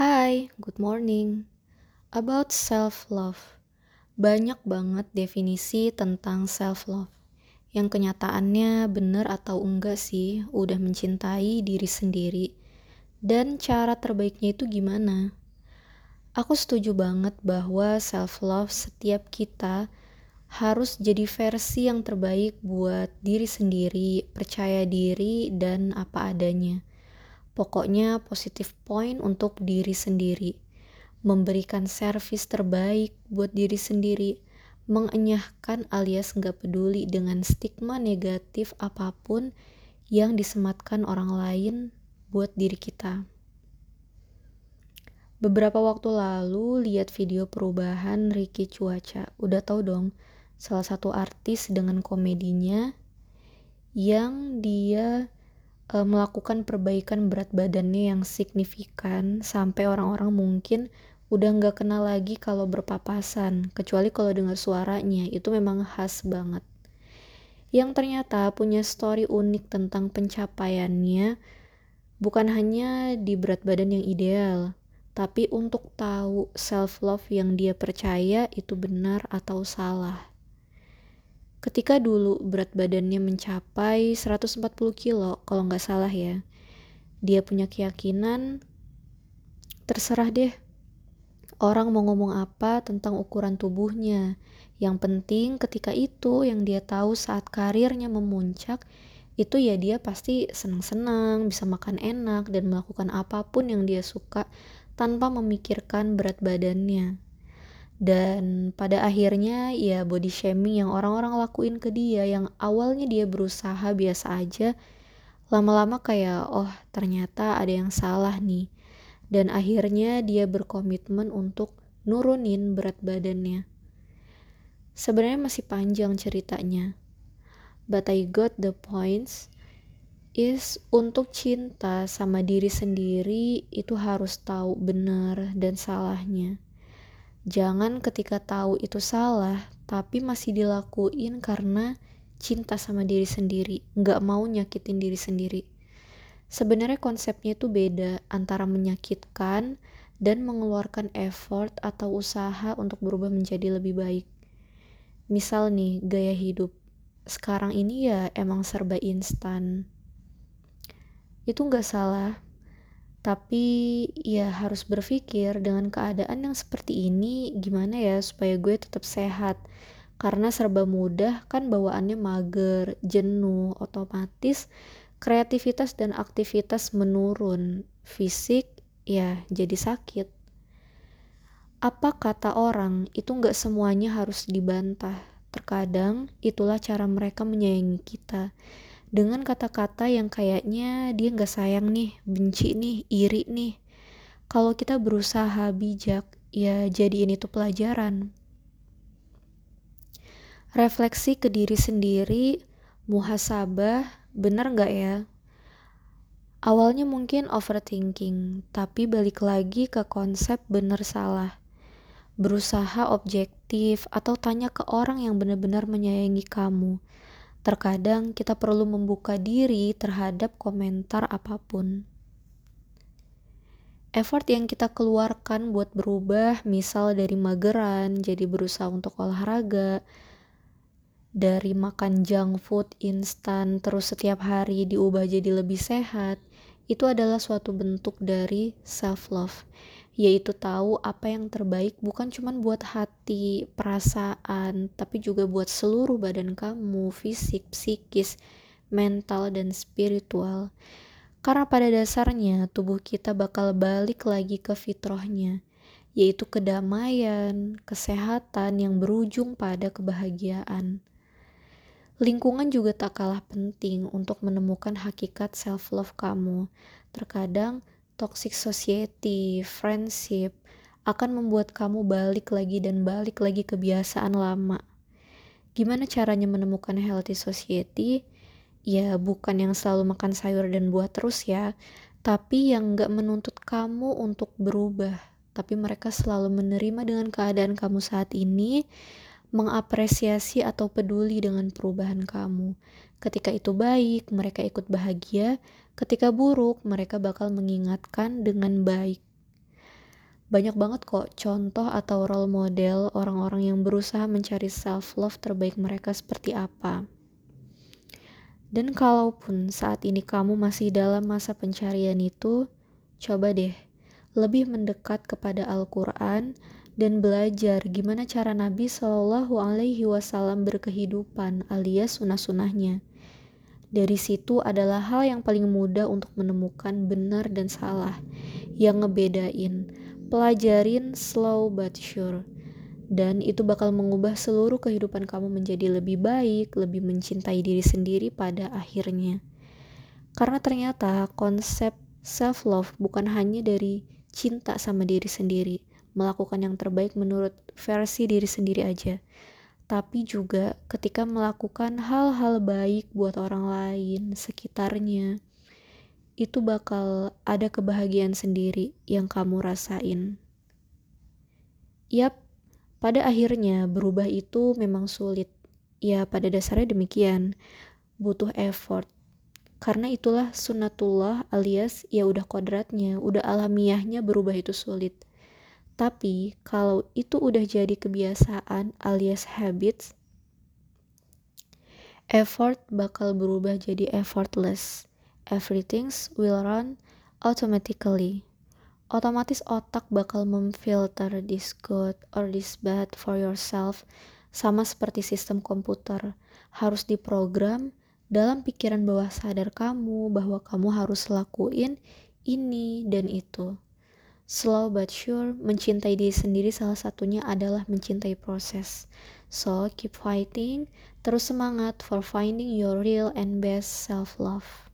Hai, good morning. About self-love. Banyak banget definisi tentang self-love. Yang kenyataannya benar atau enggak sih udah mencintai diri sendiri. Dan cara terbaiknya itu gimana? Aku setuju banget bahwa self-love setiap kita harus jadi versi yang terbaik buat diri sendiri, percaya diri, dan apa adanya. Pokoknya positif point untuk diri sendiri. Memberikan servis terbaik buat diri sendiri. Mengenyahkan alias nggak peduli dengan stigma negatif apa pun yang disematkan orang lain buat diri kita. Beberapa waktu lalu lihat video perubahan Ricky Cuaca. Udah tau dong, salah satu artis dengan komedinya yang dia uh, melakukan perbaikan berat badannya yang signifikan sampai orang-orang mungkin udah nggak kenal lagi kalau berpapasan kecuali kalau dengar suaranya. Itu memang khas banget. Yang ternyata punya story unik tentang pencapaiannya bukan hanya di berat badan yang ideal tapi untuk tahu self love yang dia percaya itu benar atau salah Ketika dulu berat badannya mencapai 140 kilo, kalau nggak salah ya, dia punya keyakinan, terserah deh orang mau ngomong apa tentang ukuran tubuhnya. Yang penting ketika itu yang dia tahu saat karirnya memuncak, itu ya dia pasti senang-senang, bisa makan enak, dan melakukan apa pun yang dia suka tanpa memikirkan berat badannya dan pada akhirnya ya body shaming yang orang-orang lakuin ke dia yang awalnya dia berusaha biasa aja lama-lama kayak oh ternyata ada yang salah nih. Dan akhirnya dia berkomitmen untuk nurunin berat badannya. Sebenarnya masih panjang ceritanya. But I got the points is untuk cinta sama diri sendiri itu harus tahu benar dan salahnya Jangan ketika tahu itu salah, tapi masih dilakuin karena cinta sama diri sendiri, nggak mau nyakitin diri sendiri. Sebenarnya konsepnya itu beda antara menyakitkan dan mengeluarkan effort atau usaha untuk berubah menjadi lebih baik. Misal nih, gaya hidup. Sekarang ini ya emang serba instan. Itu nggak salah, tapi ya harus berpikir dengan keadaan yang seperti ini gimana ya supaya gue tetap sehat karena serba mudah kan bawaannya mager, jenuh, otomatis kreativitas dan aktivitas menurun, fisik ya jadi sakit. Apa kata orang itu nggak semuanya harus dibantah. Terkadang itulah cara mereka menyayangi kita dengan kata-kata yang kayaknya dia nggak sayang nih, benci nih, iri nih. Kalau kita berusaha bijak, ya jadi ini tuh pelajaran. Refleksi ke diri sendiri, muhasabah, bener nggak ya? Awalnya mungkin overthinking, tapi balik lagi ke konsep bener salah. Berusaha objektif atau tanya ke orang yang benar-benar menyayangi kamu Terkadang kita perlu membuka diri terhadap komentar apa pun. Effort yang kita keluarkan buat berubah, misal dari mageran jadi berusaha untuk olahraga, dari makan junk food instan terus setiap hari diubah jadi lebih sehat, itu adalah suatu bentuk dari self love yaitu tahu apa yang terbaik bukan cuma buat hati, perasaan, tapi juga buat seluruh badan kamu, fisik, psikis, mental, dan spiritual. Karena pada dasarnya tubuh kita bakal balik lagi ke fitrahnya, yaitu kedamaian, kesehatan yang berujung pada kebahagiaan. Lingkungan juga tak kalah penting untuk menemukan hakikat self-love kamu. Terkadang toxic society, friendship akan membuat kamu balik lagi dan balik lagi kebiasaan lama. Gimana caranya menemukan healthy society? Ya bukan yang selalu makan sayur dan buah terus ya, tapi yang gak menuntut kamu untuk berubah. Tapi mereka selalu menerima dengan keadaan kamu saat ini, mengapresiasi atau peduli dengan perubahan kamu. Ketika itu baik, mereka ikut bahagia, Ketika buruk, mereka bakal mengingatkan dengan baik. banyak banget kok contoh atau role model orang-orang yang berusaha mencari self love terbaik mereka seperti apa. Dan kalaupun saat ini kamu masih dalam masa pencarian itu, coba deh lebih mendekat kepada Al-Quran dan belajar gimana cara Nabi Shallallahu Alaihi Wasallam berkehidupan alias sunah-sunahnya. Dari situ adalah hal yang paling mudah untuk menemukan benar dan salah, yang ngebedain pelajarin slow but sure. Dan itu bakal mengubah seluruh kehidupan kamu menjadi lebih baik, lebih mencintai diri sendiri pada akhirnya. Karena ternyata konsep self love bukan hanya dari cinta sama diri sendiri, melakukan yang terbaik menurut versi diri sendiri aja, tapi juga ketika melakukan hal-hal baik buat orang lain sekitarnya itu bakal ada kebahagiaan sendiri yang kamu rasain. Yap, pada akhirnya berubah itu memang sulit. Ya, pada dasarnya demikian. Butuh effort. Karena itulah sunnatullah alias ya udah kodratnya, udah alamiahnya berubah itu sulit. Tapi kalau itu udah jadi kebiasaan alias habits, effort bakal berubah jadi effortless everything will run automatically. Otomatis otak bakal memfilter this good or this bad for yourself sama seperti sistem komputer. Harus diprogram dalam pikiran bawah sadar kamu bahwa kamu harus lakuin ini dan itu. Slow but sure, mencintai diri sendiri salah satunya adalah mencintai proses. So, keep fighting, terus semangat for finding your real and best self-love.